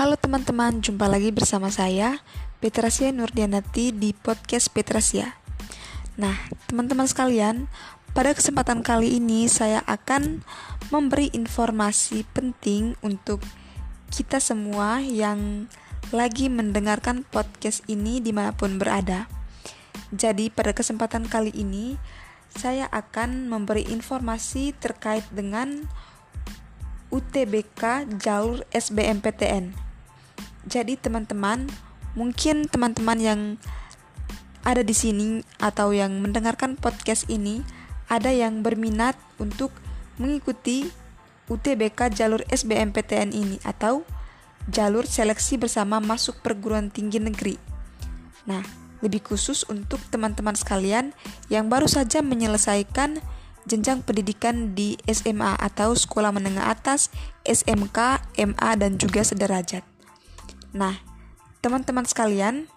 Halo teman-teman, jumpa lagi bersama saya Petrasia Nurdianati di podcast Petrasia. Nah, teman-teman sekalian, pada kesempatan kali ini saya akan memberi informasi penting untuk kita semua yang lagi mendengarkan podcast ini di mana pun berada. Jadi pada kesempatan kali ini saya akan memberi informasi terkait dengan UTBK jalur SBMPTN. Jadi teman-teman, mungkin teman-teman yang ada di sini atau yang mendengarkan podcast ini ada yang berminat untuk mengikuti UTBK jalur SBMPTN ini atau jalur seleksi bersama masuk perguruan tinggi negeri. Nah, lebih khusus untuk teman-teman sekalian yang baru saja menyelesaikan jenjang pendidikan di SMA atau sekolah menengah atas, SMK, MA, dan juga sederajat. Nah, teman-teman sekalian,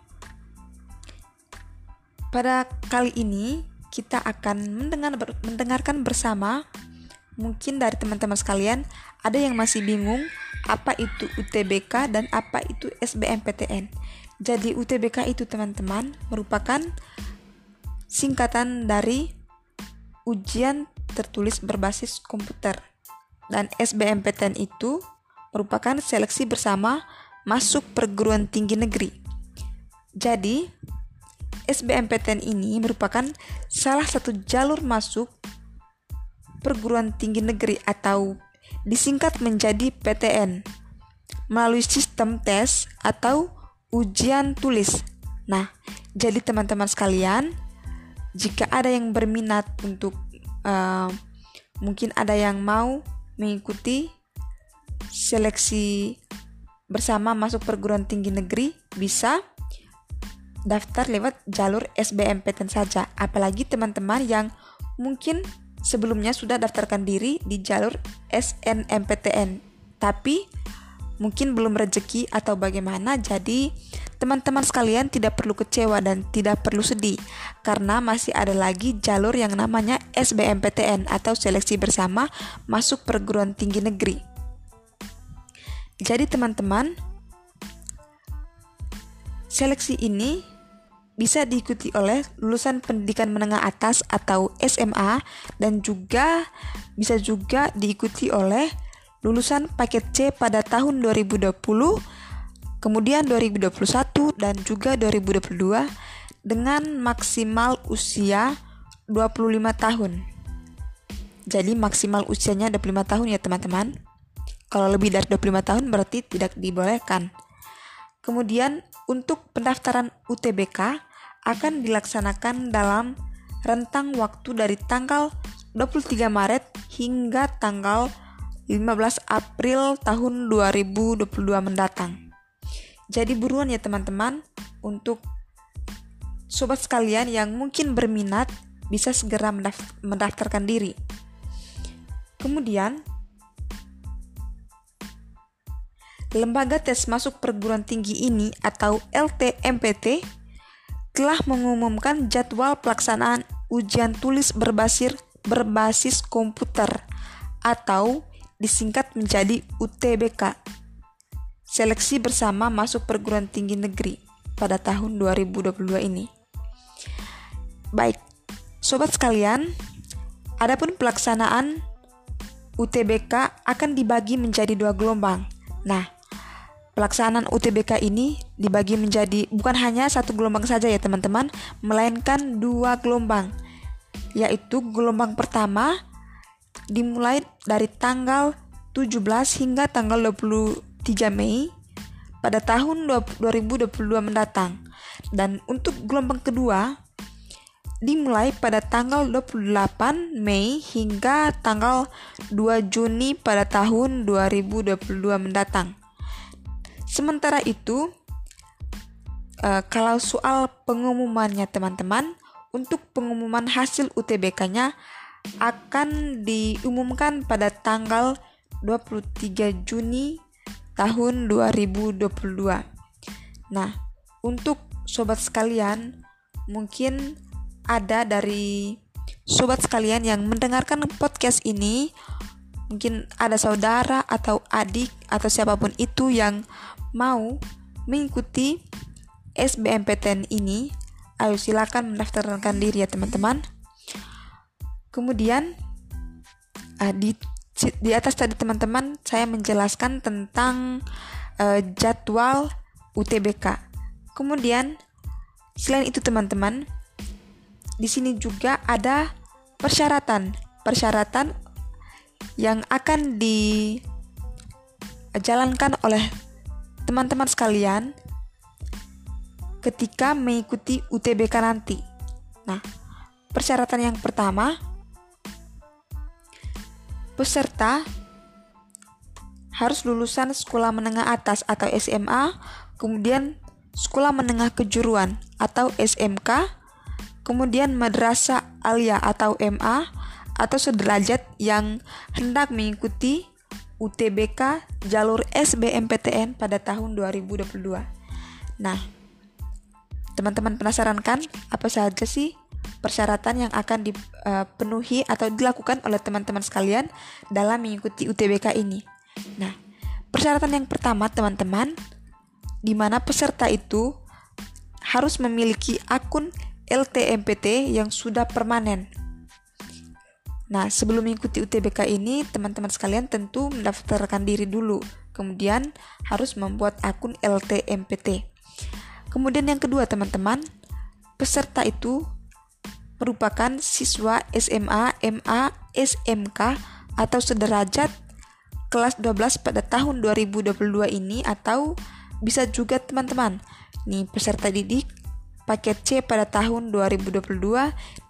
pada kali ini kita akan mendengar, mendengarkan bersama mungkin dari teman-teman sekalian ada yang masih bingung apa itu UTBK dan apa itu SBMPTN. Jadi UTBK itu teman-teman merupakan singkatan dari ujian tertulis berbasis komputer. Dan SBMPTN itu merupakan seleksi bersama masuk perguruan tinggi negeri. Jadi, SBMPTN ini merupakan salah satu jalur masuk perguruan tinggi negeri atau disingkat menjadi PTN melalui sistem tes atau ujian tulis. Nah, jadi teman-teman sekalian, jika ada yang berminat untuk uh, mungkin ada yang mau mengikuti seleksi bersama masuk perguruan tinggi negeri bisa daftar lewat jalur SBMPTN saja apalagi teman-teman yang mungkin sebelumnya sudah daftarkan diri di jalur SNMPTN tapi mungkin belum rezeki atau bagaimana jadi Teman-teman sekalian tidak perlu kecewa dan tidak perlu sedih karena masih ada lagi jalur yang namanya SBMPTN atau seleksi bersama masuk perguruan tinggi negeri. Jadi teman-teman, seleksi ini bisa diikuti oleh lulusan pendidikan menengah atas atau SMA dan juga bisa juga diikuti oleh lulusan paket C pada tahun 2020 kemudian 2021 dan juga 2022 dengan maksimal usia 25 tahun. Jadi maksimal usianya 25 tahun ya teman-teman. Kalau lebih dari 25 tahun berarti tidak dibolehkan. Kemudian untuk pendaftaran UTBK akan dilaksanakan dalam rentang waktu dari tanggal 23 Maret hingga tanggal 15 April tahun 2022 mendatang. Jadi buruan ya teman-teman untuk sobat sekalian yang mungkin berminat bisa segera mendaftarkan diri. Kemudian Lembaga tes masuk perguruan tinggi ini atau LTMPT telah mengumumkan jadwal pelaksanaan ujian tulis berbasis berbasis komputer atau disingkat menjadi UTBK seleksi bersama masuk perguruan tinggi negeri pada tahun 2022 ini. Baik, sobat sekalian, adapun pelaksanaan UTBK akan dibagi menjadi dua gelombang. Nah, pelaksanaan UTBK ini dibagi menjadi bukan hanya satu gelombang saja ya teman-teman, melainkan dua gelombang, yaitu gelombang pertama dimulai dari tanggal 17 hingga tanggal 20 3 Mei pada tahun 2022 mendatang. Dan untuk gelombang kedua dimulai pada tanggal 28 Mei hingga tanggal 2 Juni pada tahun 2022 mendatang. Sementara itu, uh, kalau soal pengumumannya teman-teman, untuk pengumuman hasil UTBK-nya akan diumumkan pada tanggal 23 Juni tahun 2022. Nah, untuk sobat sekalian, mungkin ada dari sobat sekalian yang mendengarkan podcast ini mungkin ada saudara atau adik atau siapa pun itu yang mau mengikuti SBMPTN ini, ayo silakan mendaftarkan diri ya teman-teman. Kemudian uh, di di atas tadi teman-teman saya menjelaskan tentang uh, jadwal UTBK. Kemudian selain itu teman-teman, di sini juga ada persyaratan persyaratan yang akan dijalankan oleh teman-teman sekalian ketika mengikuti UTBK nanti. Nah, persyaratan yang pertama, peserta harus lulusan sekolah menengah atas atau SMA, kemudian sekolah menengah kejuruan atau SMK, kemudian madrasah alia atau MA, atau sederajat yang hendak mengikuti UTBK jalur SBMPTN pada tahun 2022. Nah, teman-teman penasaran kan apa saja sih persyaratan yang akan dipenuhi atau dilakukan oleh teman-teman sekalian dalam mengikuti UTBK ini? Nah, persyaratan yang pertama teman-teman di mana peserta itu harus memiliki akun LTMPT yang sudah permanen Nah, sebelum mengikuti UTBK ini, teman-teman sekalian tentu mendaftarkan diri dulu. Kemudian harus membuat akun LTMPT. Kemudian yang kedua, teman-teman, peserta itu merupakan siswa SMA, MA, SMK atau sederajat kelas 12 pada tahun 2022 ini atau bisa juga teman-teman. Nih, peserta didik paket C pada tahun 2022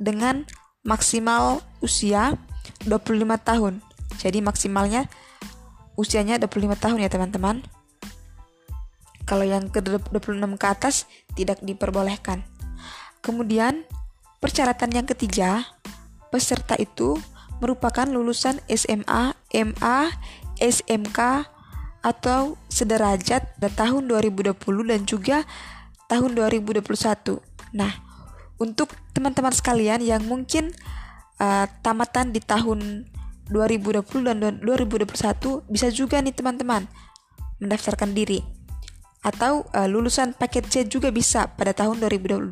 dengan maksimal usia 25 tahun. Jadi maksimalnya usianya 25 tahun ya teman-teman. Kalau yang ke 26 ke atas tidak diperbolehkan. Kemudian persyaratan yang ketiga, peserta itu merupakan lulusan SMA, MA, SMK atau sederajat pada tahun 2020 dan juga tahun 2021. Nah, untuk teman-teman sekalian yang mungkin uh, tamatan di tahun 2020 dan 2021 bisa juga nih teman-teman mendaftarkan diri atau uh, lulusan paket C juga bisa pada tahun 2022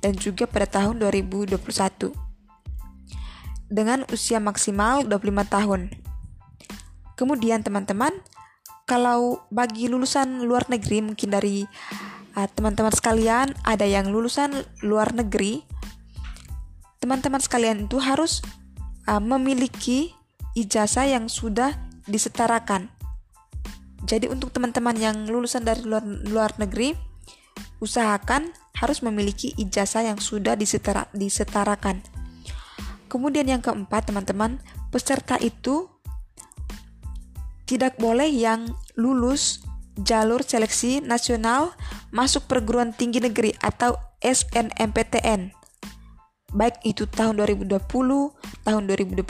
dan juga pada tahun 2021 dengan usia maksimal 25 tahun. Kemudian teman-teman, kalau bagi lulusan luar negeri mungkin dari ah, teman-teman sekalian ada yang lulusan luar negeri. Teman-teman sekalian itu harus uh, memiliki ijazah yang sudah disetarakan. Jadi untuk teman-teman yang lulusan dari luar, luar negeri usahakan harus memiliki ijazah yang sudah disetara, disetarakan. Kemudian yang keempat teman-teman peserta itu tidak boleh yang lulus jalur seleksi nasional masuk perguruan tinggi negeri atau SNMPTN. Baik itu tahun 2020, tahun 2021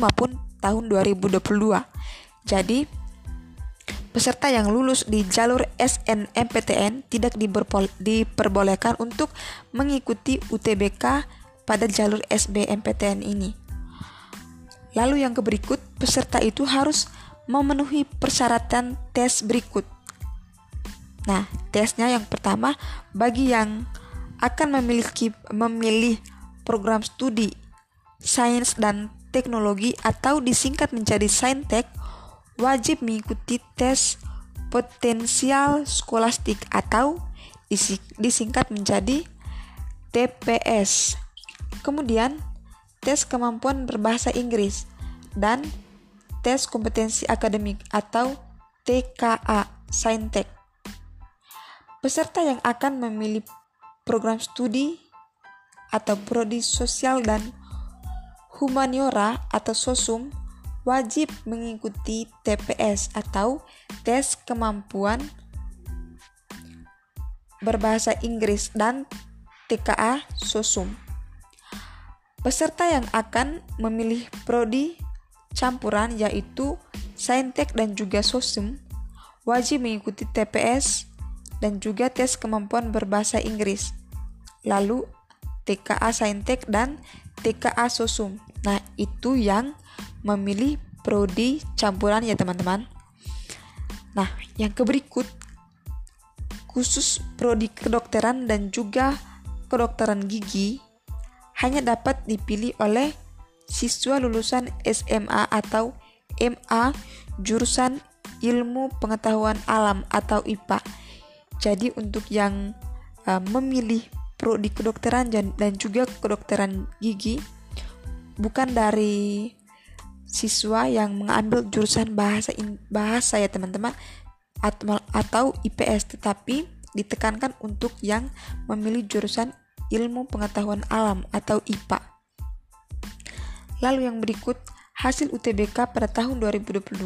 maupun tahun 2022. Jadi, peserta yang lulus di jalur SNMPTN tidak diperbolehkan untuk mengikuti UTBK pada jalur SBMPTN ini. Lalu yang berikut, peserta itu harus memenuhi persyaratan tes berikut. Nah, tesnya yang pertama bagi yang akan memiliki memilih program studi sains dan teknologi atau disingkat menjadi saintek wajib mengikuti tes potensial skolastik atau disingkat menjadi TPS. Kemudian tes kemampuan berbahasa Inggris dan tes kompetensi akademik atau TKA Saintek. Peserta yang akan memilih program studi atau prodi sosial dan humaniora atau sosum wajib mengikuti TPS atau tes kemampuan berbahasa Inggris dan TKA sosum. Peserta yang akan memilih prodi campuran yaitu Saintek dan juga Sosum wajib mengikuti TPS dan juga tes kemampuan berbahasa Inggris. Lalu TKA Saintek dan TKA Sosum. Nah, itu yang memilih prodi campuran ya teman-teman. Nah, yang keberikut khusus prodi kedokteran dan juga kedokteran gigi hanya dapat dipilih oleh siswa lulusan SMA atau MA jurusan ilmu pengetahuan alam atau IPA. Jadi untuk yang uh, memilih prodi kedokteran dan, dan juga kedokteran gigi bukan dari siswa yang mengambil jurusan bahasa in, bahasa ya teman-teman atau, atau IPS tetapi ditekankan untuk yang memilih jurusan ilmu pengetahuan alam atau IPA. Lalu yang berikut hasil UTBK pada tahun 2022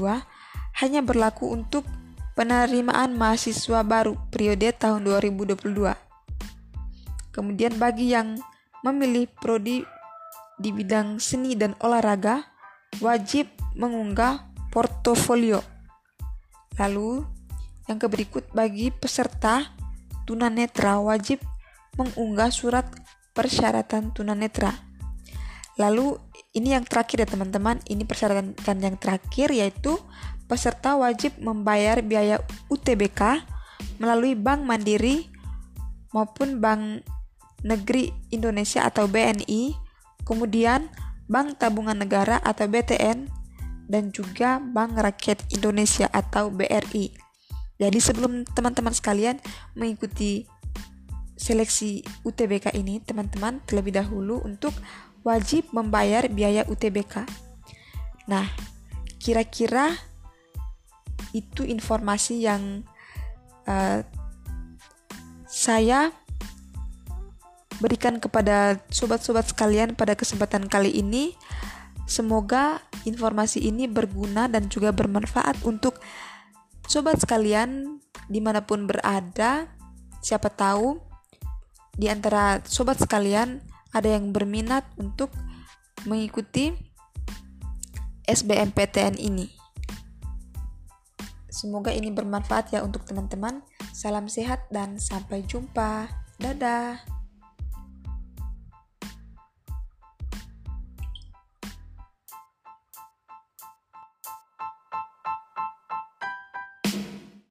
hanya berlaku untuk penerimaan mahasiswa baru periode tahun 2022. Kemudian bagi yang memilih prodi di bidang seni dan olahraga wajib mengunggah portofolio. Lalu, yang keberikut bagi peserta tunanetra wajib mengunggah surat persyaratan tunanetra. Lalu, ini yang terakhir ya teman-teman, ini persyaratan yang terakhir yaitu peserta wajib membayar biaya UTBK melalui Bank Mandiri maupun Bank Negeri Indonesia atau BNI, kemudian Bank Tabungan Negara atau BTN, dan juga Bank Rakyat Indonesia atau BRI. Jadi sebelum teman-teman sekalian mengikuti seleksi UTBK ini, teman-teman terlebih dahulu untuk wajib membayar biaya UTBK. Nah, kira-kira itu informasi yang uh, saya berikan kepada sobat-sobat sekalian pada kesempatan kali ini. Semoga informasi ini berguna dan juga bermanfaat untuk sobat sekalian di mana pun berada. Siapa tahu di antara sobat sekalian ada yang berminat untuk mengikuti SBMPTN ini. Semoga ini bermanfaat ya untuk teman-teman. Salam sehat dan sampai jumpa. Dadah.